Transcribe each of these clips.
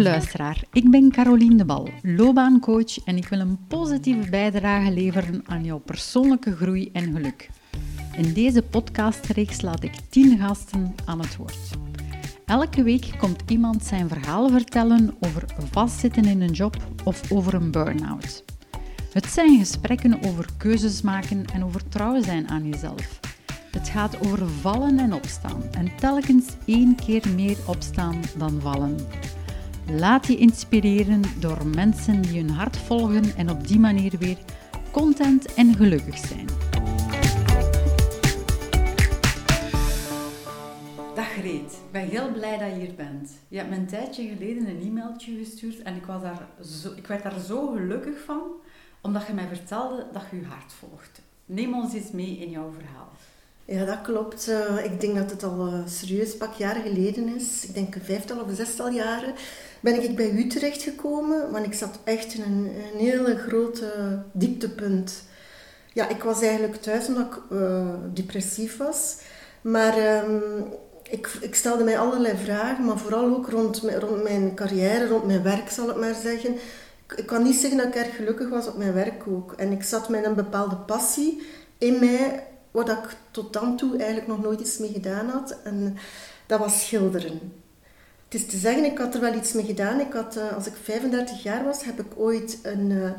Luisteraar, ik ben Caroline de Bal, loopbaancoach en ik wil een positieve bijdrage leveren aan jouw persoonlijke groei en geluk. In deze podcastreeks laat ik 10 gasten aan het woord. Elke week komt iemand zijn verhaal vertellen over vastzitten in een job of over een burn-out. Het zijn gesprekken over keuzes maken en over trouw zijn aan jezelf. Het gaat over vallen en opstaan en telkens één keer meer opstaan dan vallen. Laat je inspireren door mensen die hun hart volgen en op die manier weer content en gelukkig zijn. Dag Greet, ik ben heel blij dat je hier bent. Je hebt me een tijdje geleden een e-mailtje gestuurd en ik, was daar zo, ik werd daar zo gelukkig van, omdat je mij vertelde dat je je hart volgt. Neem ons eens mee in jouw verhaal. Ja, dat klopt. Eh, ik denk dat het al uh, serieus pak jaren geleden is. Ik denk een vijftal of zestal jaren ben ik bij u terechtgekomen. Want ik zat echt in een, een hele grote dieptepunt. Ja, ik was eigenlijk thuis omdat ik uh, depressief was. Maar um, ik, ik, stelde mij allerlei vragen, maar vooral ook rond, rond mijn carrière, rond mijn werk zal ik maar zeggen. Ik, ik kan niet zeggen dat ik erg gelukkig was op mijn werk ook. En ik zat met een bepaalde passie in mij wat ik tot dan toe eigenlijk nog nooit iets mee gedaan had. En dat was schilderen. Het is te zeggen, ik had er wel iets mee gedaan. Ik had, eh, als ik 35 jaar was, heb ik ooit een, uh,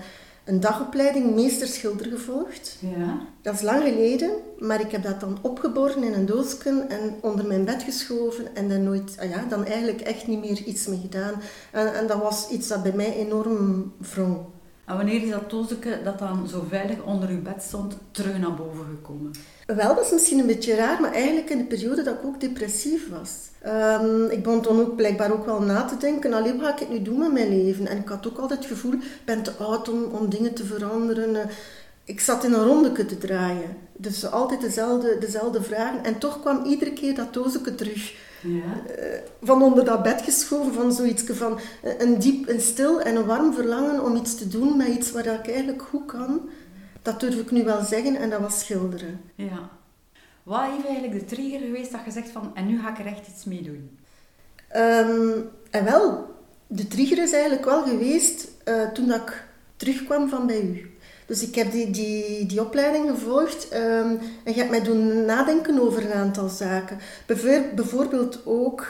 een dagopleiding meesterschilder gevolgd. Ja. Dat is lang geleden, maar ik heb dat dan opgeborgen in een doosje en onder mijn bed geschoven en dan nooit, ah ja, dan eigenlijk echt niet meer iets mee gedaan. En, en dat was iets dat bij mij enorm wrong. En wanneer is dat doosje dat dan zo veilig onder uw bed stond, terug naar boven gekomen? Wel, dat is misschien een beetje raar, maar eigenlijk in de periode dat ik ook depressief was. Um, ik begon dan ook blijkbaar ook wel na te denken, alleen wat ga ik nu doen met mijn leven? En ik had ook altijd het gevoel, ik ben te oud om, om dingen te veranderen. Ik zat in een rondeke te draaien. Dus altijd dezelfde, dezelfde vragen. En toch kwam iedere keer dat doosje terug. Ja. Uh, van onder dat bed geschoven, van zoiets van een diep, een stil en een warm verlangen om iets te doen met iets waar ik eigenlijk goed kan. Dat durf ik nu wel zeggen en dat was schilderen. Ja. Wat is eigenlijk de trigger geweest dat je zegt van, en nu ga ik er echt iets mee doen? Um, en wel, de trigger is eigenlijk wel geweest uh, toen dat ik terugkwam van bij u. Dus ik heb die, die, die opleiding gevolgd um, en je hebt mij doen nadenken over een aantal zaken. Bijvoorbeeld ook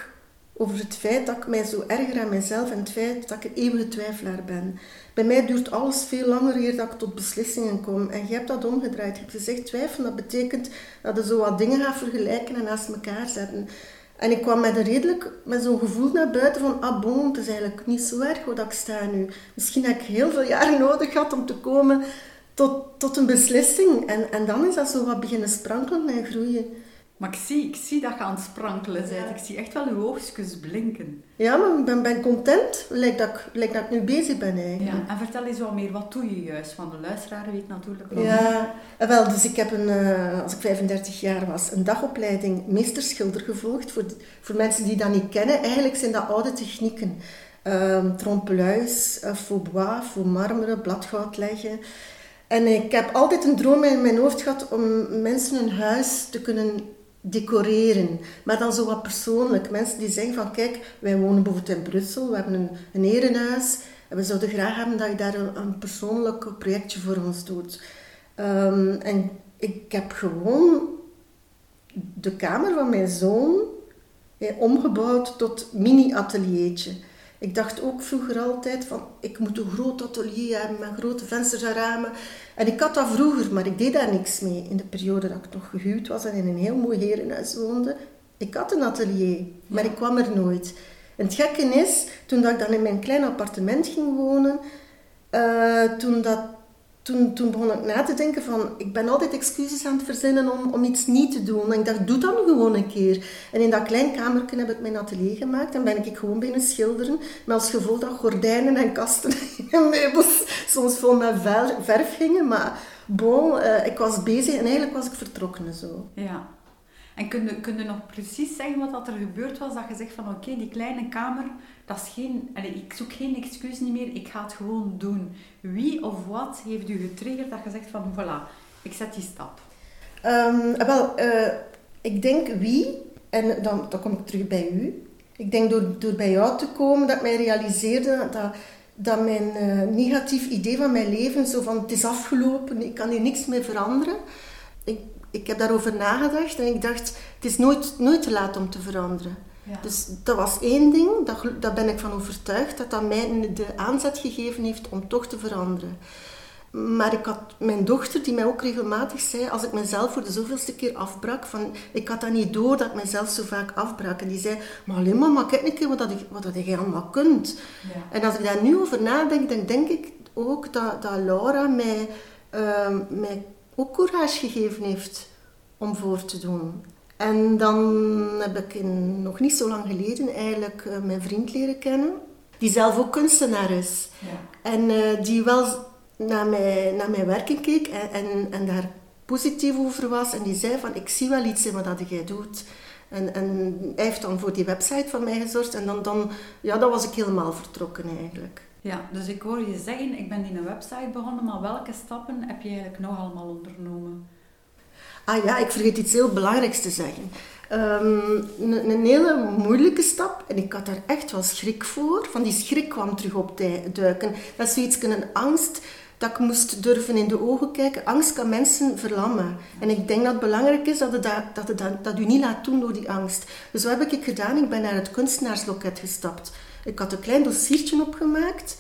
over het feit dat ik mij zo erger aan mezelf en het feit dat ik een eeuwige twijfelaar ben. Bij mij duurt alles veel langer eer dat ik tot beslissingen kom. En je hebt dat omgedraaid. Je hebt gezegd twijfelen, dat betekent dat je zo wat dingen gaat vergelijken en naast elkaar zetten. En ik kwam met een redelijk, met zo'n gevoel naar buiten van, ah bon, het is eigenlijk niet zo erg hoe dat ik sta nu. Misschien heb ik heel veel jaren nodig gehad om te komen tot, tot een beslissing. En, en dan is dat zo wat beginnen sprankelen en groeien. Maar ik zie, ik zie dat je aan het sprankelen bent. Ja. Ik zie echt wel je oogstjes blinken. Ja, maar ik ben, ben content. Lijkt dat, ik, lijkt dat ik nu bezig ben eigenlijk. Ja, en vertel eens wat meer. Wat doe je juist? Want de luisteraar weet natuurlijk wel. Ja, wel, dus ik heb een, uh, als ik 35 jaar was, een dagopleiding meesterschilder gevolgd. Voor, voor mensen die dat niet kennen, eigenlijk zijn dat oude technieken. Um, trompeluis, uh, faux bois, faux marmeren, bladgoud leggen. En ik heb altijd een droom in mijn hoofd gehad om mensen een huis te kunnen decoreren. Maar dan zo wat persoonlijk. Mensen die zeggen van kijk, wij wonen bijvoorbeeld in Brussel, we hebben een, een herenhuis en we zouden graag hebben dat je daar een, persoonlijk projectje voor ons doet. Um, en ik heb gewoon de kamer van mijn zoon eh, omgebouwd tot mini-ateliertje. Ik dacht ook vroeger altijd van, ik moet een groot atelier hebben met grote vensters en ramen. En ik had dat vroeger, maar ik deed daar niks mee. In de periode dat ik nog gehuwd was en in een heel mooi herenhuis woonde. Ik had een atelier, maar ik kwam er nooit. En het gekke is, toen dat ik dan in mijn klein appartement ging wonen, uh, toen dat toen, toen begon ik na te denken van, ik ben altijd excuses aan het verzinnen om, om iets niet te doen. En ik dacht, doe dan gewoon een keer. En in dat klein kamertje heb ik mijn atelier gemaakt en ben ik gewoon beginnen schilderen. Met als gevolg dat gordijnen en kasten en meubels soms vol met verf gingen. Maar bon, uh, ik was bezig en eigenlijk was ik vertrokken zo. Ja. En kun je, nog precies zeggen wat dat er gebeurd was? Dat je zegt van oké, die kleine kamer, dat is geen, ik zoek geen excuus niet meer, ik ga het gewoon doen. Wie of wat heeft u getriggerd dat je zegt van voilà, ik zet die stap? Um, wel, uh, ik denk wie, en dan, dan kom ik terug bij u. Ik denk door, door bij jou te komen dat ik mij realiseerde dat, dat mijn uh, negatief idee van mijn leven, zo van het is afgelopen, ik kan hier niks meer veranderen. Ik, ik heb daarover nagedacht en ik dacht, het is nooit, nooit te laat om te veranderen. Dus dat was één ding, dat, daar ben ik van overtuigd, dat dat mij de aanzet gegeven heeft om toch te veranderen. Maar ik had mijn dochter, die mij ook regelmatig zei, als ik mezelf voor de zoveelste keer afbrak, van, ik had dat niet door dat ik mezelf zo vaak afbrak. En die zei, maar alleen maar, kijk een keer wat, dat, wat dat jij allemaal kunt. Ja. En als ik daar nu over nadenk, dan denk ik ook dat, dat Laura mij, uh, mij ook courage gegeven heeft om voor te doen. En dan heb ik in, nog niet zo lang geleden eigenlijk uh, mijn vriend leren kennen, die zelf ook kunstenaar is. Ja. En uh, die wel naar, mij, naar mijn werken keek en, en, en, daar positief over was. En die zei van, ik zie wel iets in wat dat jij doet. En, en hij heeft dan voor die website van mij gezorgd. En dan, dan, ja, dan was ik helemaal vertrokken eigenlijk. Ja, dus ik hoor je zeggen, ik ben in een website begonnen, maar welke stappen heb je eigenlijk nog allemaal ondernomen? Ah ja, ik vergeet iets heel belangrijks te zeggen. Ehm, een, een, hele moeilijke stap, en ik had daar echt wel schrik voor. Van die schrik kwam terug op duiken. Dat is zoiets, een angst dat ik moest durven in de ogen kijken. Angst kan mensen verlammen. En ik denk dat het belangrijk is dat je dat, dat, dat, dat u niet laat doen door die angst. Dus wat heb ik gedaan? Ik ben naar het kunstenaarsloket gestapt. Ik had een klein dossiertje opgemaakt.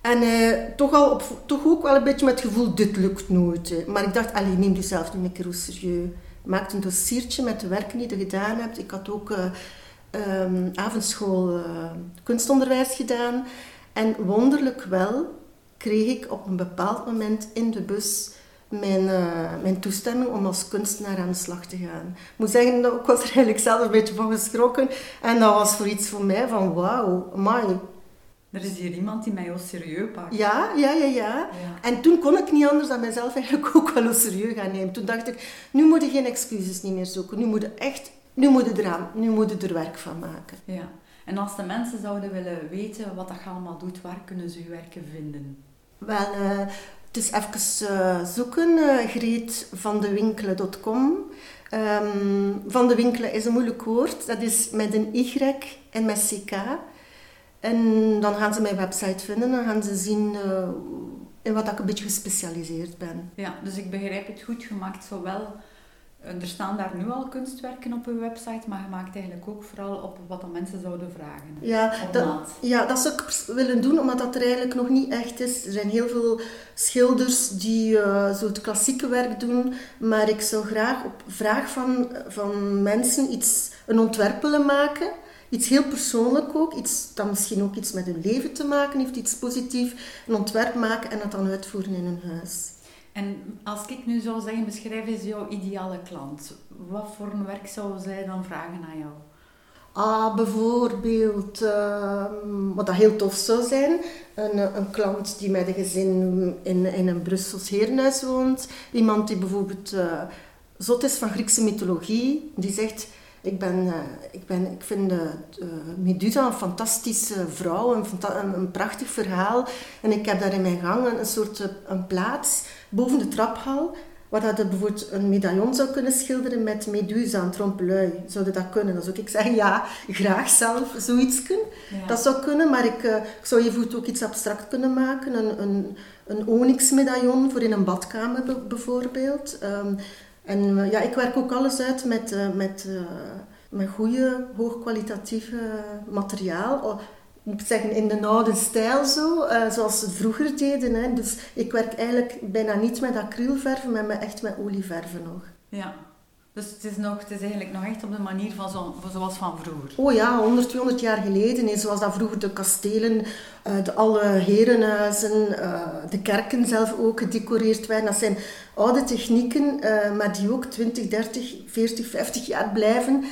En eh, toch, al op, toch ook wel een beetje met het gevoel, dit lukt nooit. Maar ik dacht, alleen neem jezelf nu een keer serieus. Maak een dossiertje met de werken die je gedaan hebt. Ik had ook uh, um, avondschool uh, kunstonderwijs gedaan. En wonderlijk wel kreeg ik op een bepaald moment in de bus mijn, uh, mijn toestemming om als kunstenaar aan de slag te gaan. Ik moet zeggen, ik was er eigenlijk zelf een beetje van geschrokken. En dat was voor iets voor mij van, wauw, amai, er is hier iemand die mij heel serieus pakt. Ja, ja, ja, ja, En toen kon ik niet anders dan mezelf eigenlijk ook wel serieus gaan nemen. Toen dacht ik, nu moet je geen excuses niet meer zoeken. Nu moet je echt, nu moet je eraan, nu moet je er werk van maken. Ja. En als de mensen zouden willen weten wat dat je allemaal doet, waar kunnen ze je werken vinden? Wel, uh, is even uh, zoeken, uh, greetvandewinkelen.com. Um, van de Winkelen is een moeilijk woord. Dat is met een Y en met CK. En dan gaan ze mijn website vinden en gaan ze zien uh, in wat ik een beetje gespecialiseerd ben. Ja, dus ik begrijp het goed gemaakt, zowel... Er staan daar nu al kunstwerken op uw website, maar je maakt eigenlijk ook vooral op wat de mensen zouden vragen. Ja, dat, ja, dat zou ik willen doen, omdat dat er eigenlijk nog niet echt is. Er zijn heel veel schilders die uh, zo het klassieke werk doen, maar ik zou graag op vraag van, van mensen iets, een ontwerp willen maken Iets heel persoonlijk ook, iets dat misschien ook iets met hun leven te maken heeft, iets positiefs, een ontwerp maken en dat dan uitvoeren in hun huis. En als ik nu zou zeggen, beschrijf eens jouw ideale klant. Wat voor een werk zou zij dan vragen aan jou? Ah, bijvoorbeeld, uh, wat dat heel tof zou zijn, een, een klant die met een gezin in, in een Brussels herenhuis woont. Iemand die bijvoorbeeld uh, zot is van Griekse mythologie, die zegt ik, ben, eh, ik, ben, ik vind Medusa een fantastische vrouw, een, een, prachtig verhaal. En ik heb daar in mijn gang een, soort eh, een plaats boven de traphal, waar dat je bijvoorbeeld een medaillon zou kunnen schilderen met Medusa, een trompe Zou dat kunnen? Dan zou ik zeggen, ja, graag zelf zoiets kunnen. Dat zou kunnen, maar ik, uh, ik zou je ook iets abstract kunnen maken. Een, een, een onyx-medaillon voor in een badkamer bijvoorbeeld. Ehm, en eh, ja, ik werk ook alles uit met, uh, met, uh, met goede, hoogkwalitatieve materiaal. Oh, ik moet zeggen, in de oude stijl zo, zoals ze vroeger deden. Hè. Dus ik werk eigenlijk bijna niet met acrylverven, maar echt met olieverven nog. Ja, dus het is, nog, het is eigenlijk nog echt op de manier van zo, zoals van vroeger. Oh ja, 100, 200 jaar geleden. Zoals dat vroeger de kastelen, uh, de alle herenhuizen, uh, de kerken zelf ook gedecoreerd werden. Dat zijn oude technieken, uh, maar die ook 20, 30, 40, 50 jaar blijven.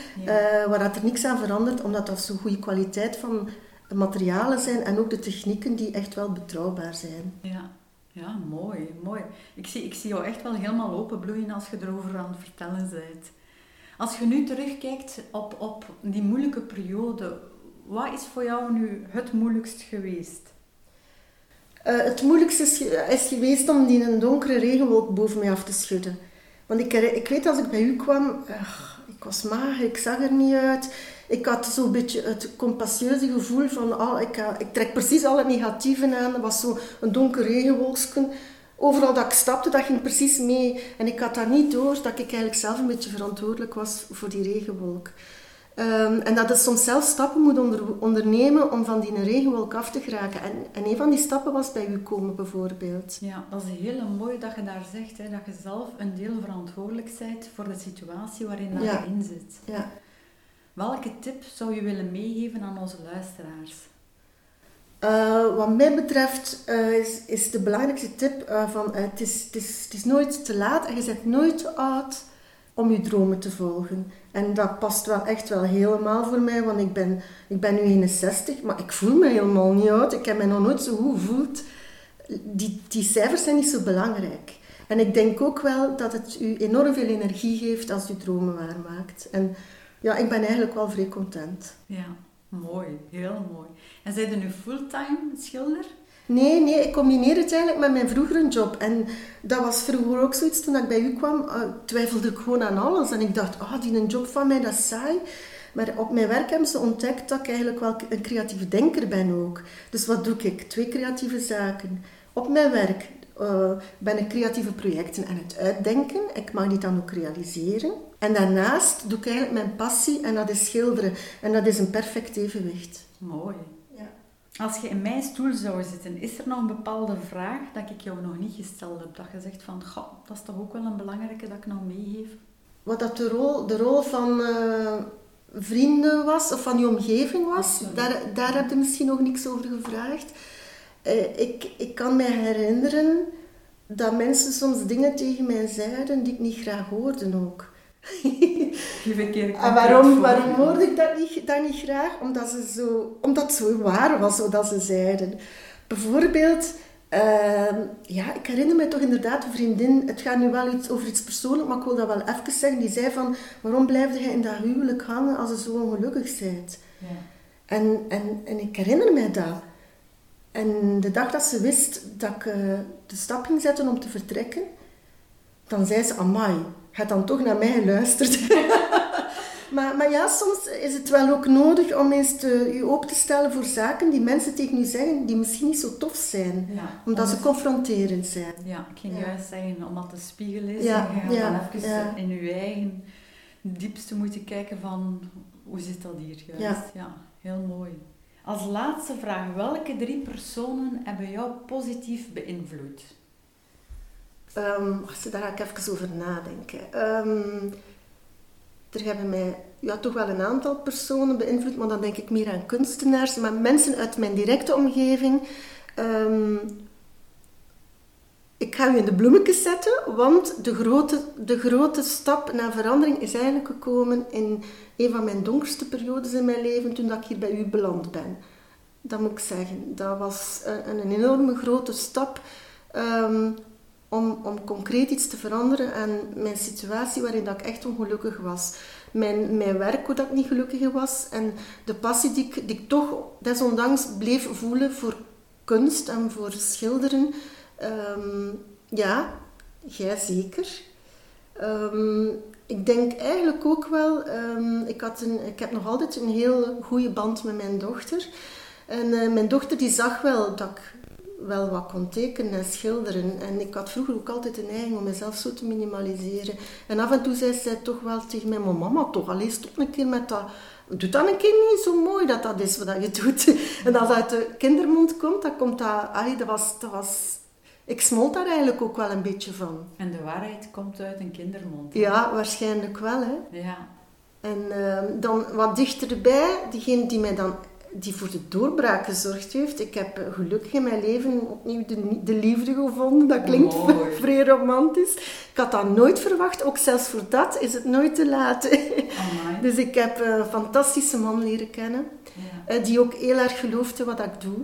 waar dat er niks aan verandert, omdat dat zo'n goede kwaliteit van materialen zijn. En ook de technieken die echt wel betrouwbaar zijn. Ja. Ja, mooi, mooi. Ik zie, ik zie jou echt wel helemaal openbloeien als je erover aan het vertellen bent. Als je nu terugkijkt op, op die moeilijke periode, wat is voor jou nu het moeilijkst geweest? Uh, het moeilijkste is, geweest om die een donkere regenwolk boven mij af te schudden. Want ik, ik weet als ik bij u kwam, ik was mager, ik zag er niet uit. Ik had zo'n beetje het compassieuze gevoel van, ah, ik, ik trek precies al het negatieve aan. Er was zo een donker regenwolksken. Overal dat ik stapte, dat ging precies mee. En ik had dat niet door, dat ik eigenlijk zelf een beetje verantwoordelijk was voor die regenwolk. Ehm, en dat je soms zelf stappen moet onder, ondernemen om van die regenwolk af te geraken. En, en een van die stappen was bij u komen bijvoorbeeld. Ja, dat is heel mooi dat je daar zegt, hè, dat je zelf een deel verantwoordelijk bent voor de situatie waarin je in zit. Ja. Welke tip zou je willen meegeven aan onze luisteraars? Uh, wat mij betreft uh, is, is de belangrijkste tip uh, van het, is, is, is nooit te laat en je bent nooit te oud om je dromen te volgen. En dat past wel echt wel helemaal voor mij, want ik ben, ik ben nu 61, maar ik voel me helemaal niet oud. Ik heb me nog nooit zo goed gevoeld. Die, die cijfers zijn niet zo belangrijk. En ik denk ook wel dat het u enorm veel energie geeft als u dromen waarmaakt. En ja, ik ben eigenlijk wel vrij content. Ja, mooi. Heel mooi. En zijn er nu fulltime schilder? Nee, nee, ik combineer het eigenlijk met mijn vroegere job. En dat was vroeger ook zoiets, toen ik bij u kwam, uh, twijfelde ik gewoon aan alles. En ik dacht, oh, die een job van mij, dat is saai. Maar op mijn werk hebben ze ontdekt dat ik eigenlijk wel een creatieve denker ben ook. Dus wat doe ik? Twee creatieve zaken. Op mijn werk uh, ben ik creatieve projecten aan het uitdenken. Ik mag die dan ook realiseren. En daarnaast doe ik eigenlijk mijn passie en dat is schilderen. En dat is een perfect evenwicht. Mooi. Als je in mijn stoel zou zitten, is er nog een bepaalde vraag dat ik jou nog niet gesteld heb? Dat je zegt van, goh, dat is toch ook wel een belangrijke dat ik nou meegeef? Wat dat de rol, de rol van uh, vrienden was, of van je omgeving was, daar, daar heb je misschien nog niks over gevraagd. Uh, ik, ik kan me herinneren dat mensen soms dingen tegen mij zeiden die ik niet graag hoorde ook. En waarom, waarom hoorde ik dat niet, dat niet graag? Omdat, ze zo, omdat het zo waar was, wat ze zeiden. Bijvoorbeeld, uh, ja, ik herinner me toch inderdaad een vriendin, het gaat nu wel iets over iets persoonlijks, maar ik wil dat wel even zeggen, die zei van, waarom blijf je in dat huwelijk hangen als je zo ongelukkig bent? Ja. En, en, en ik herinner me dat. En de dag dat ze wist dat ik uh, de stap ging zetten om te vertrekken, dan zei ze, amai, gaat dan toch naar mij geluisterd. maar, maar ja, soms is het wel ook nodig om eens te, je open te stellen voor zaken die mensen tegen je zeggen die misschien niet zo tof zijn. omdat ze confronterend zijn. Ja, ik ging juist zeggen, omdat de spiegel is. Ja, en je ja, dan even in je eigen diepste moeten kijken van, hoe zit dat hier juist? Ja, heel mooi. Als laatste vraag, welke drie personen hebben jou positief beïnvloed? Um, daar ga ik even over nadenken. Um, er hebben mij ja, toch wel een aantal personen beïnvloed, maar dan denk ik meer aan kunstenaars, maar mensen uit mijn directe omgeving. Um, ik ga u in de bloemetjes zetten, want de grote, de grote stap naar verandering is eigenlijk gekomen in een van mijn donkerste periodes in mijn leven, toen dat ik hier bij u beland ben. Dat moet ik zeggen. Dat was een, een enorme grote stap. Om, om concreet iets te veranderen aan mijn situatie waarin dat ik echt ongelukkig was. Mijn, mijn werk, hoe dat ik niet gelukkig was. En de passie die ik, die toch desondanks bleef voelen voor kunst en voor schilderen. Ehm, ja, jij zeker. Ehm, ik denk eigenlijk ook wel, um, ik, had een, ik heb nog altijd een heel goede band met mijn dochter. En uh, mijn dochter die zag wel dat ik wel wat kon tekenen en schilderen. En ik had vroeger ook altijd een neiging om mezelf zo te minimaliseren. En af en toe zei zij toch wel tegen mij, maar mama, toch alleen stop een keer met dat... Doe dat een keer niet zo mooi dat dat is wat je doet. En als dat uit de kindermond komt, dan komt dat... Allee, dat was... Dat was ik smolt daar eigenlijk ook wel een beetje van. En de waarheid komt uit een kindermond. Ja, waarschijnlijk wel. Hè. Ja. En uh, dan wat dichterbij, diegene die mij dan die voor de doorbraak gezorgd heeft. Ik heb gelukkig in mijn leven opnieuw de, de liefde gevonden. Dat klinkt vrij romantisch. Ik had dat nooit verwacht. Ook zelfs voor dat is het nooit te laat. dus ik heb een fantastische man leren kennen. Ja. Eh, die ook heel erg geloofde wat ik doe.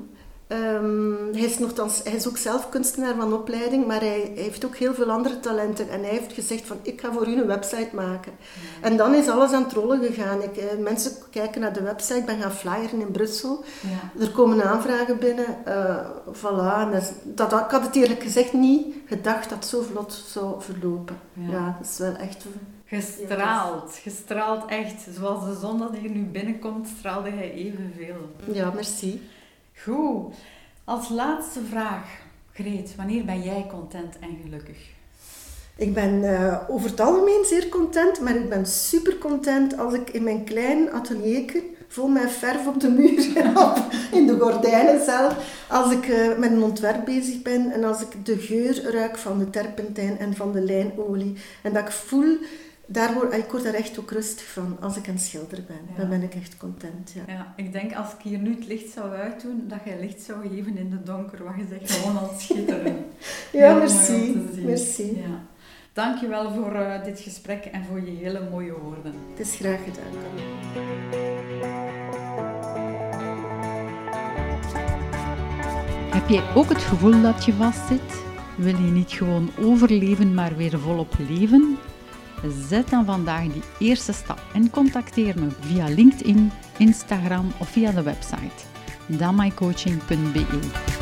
Ehm, hij, is nogthans, hij is ook zelf kunstenaar van opleiding, maar hij, heeft ook heel veel andere talenten. En hij heeft gezegd van, ik ga voor u een website maken. En dan is alles aan het rollen gegaan. Ik, eh, mensen kijken naar de website, ik ben gaan flyeren in Brussel. Ja. Er komen aanvragen binnen. Uh, voilà. dat, dat, ik had het eerlijk gezegd niet gedacht dat het zo vlot zou verlopen. Ja, dat is wel echt... Gestraald, gestraald echt. Zoals de zon dat hier nu binnenkomt, straalde hij evenveel. Ja, merci. Goed. Als laatste vraag, Greet, wanneer ben jij content en gelukkig? Ik ben uh, over het algemeen zeer content, maar ik ben super content als ik in mijn klein atelierje, vol met verf op de muur, in de gordijnen zelf, als ik uh, met een ontwerp bezig ben en als ik de geur ruik van de terpentijn en van de lijnolie en dat ik voel daar word, ik word daar echt ook rustig van als ik aan het schilderen ben. Dan ben ik echt content. Ja. ja. ik denk als ik hier nu het licht zou uitdoen, dat jij licht zou geven in de donker, wat je zegt, gewoon al schitteren. ja, merci. merci. Ja. Dankjewel voor uh, dit gesprek en voor je hele mooie woorden. Het is graag gedaan. Heb jij ook het gevoel dat je vastzit? Wil je niet gewoon overleven, maar weer volop leven? Zet dan vandaag die eerste stap en contacteer me via LinkedIn, Instagram of via de website damaicoaching.be.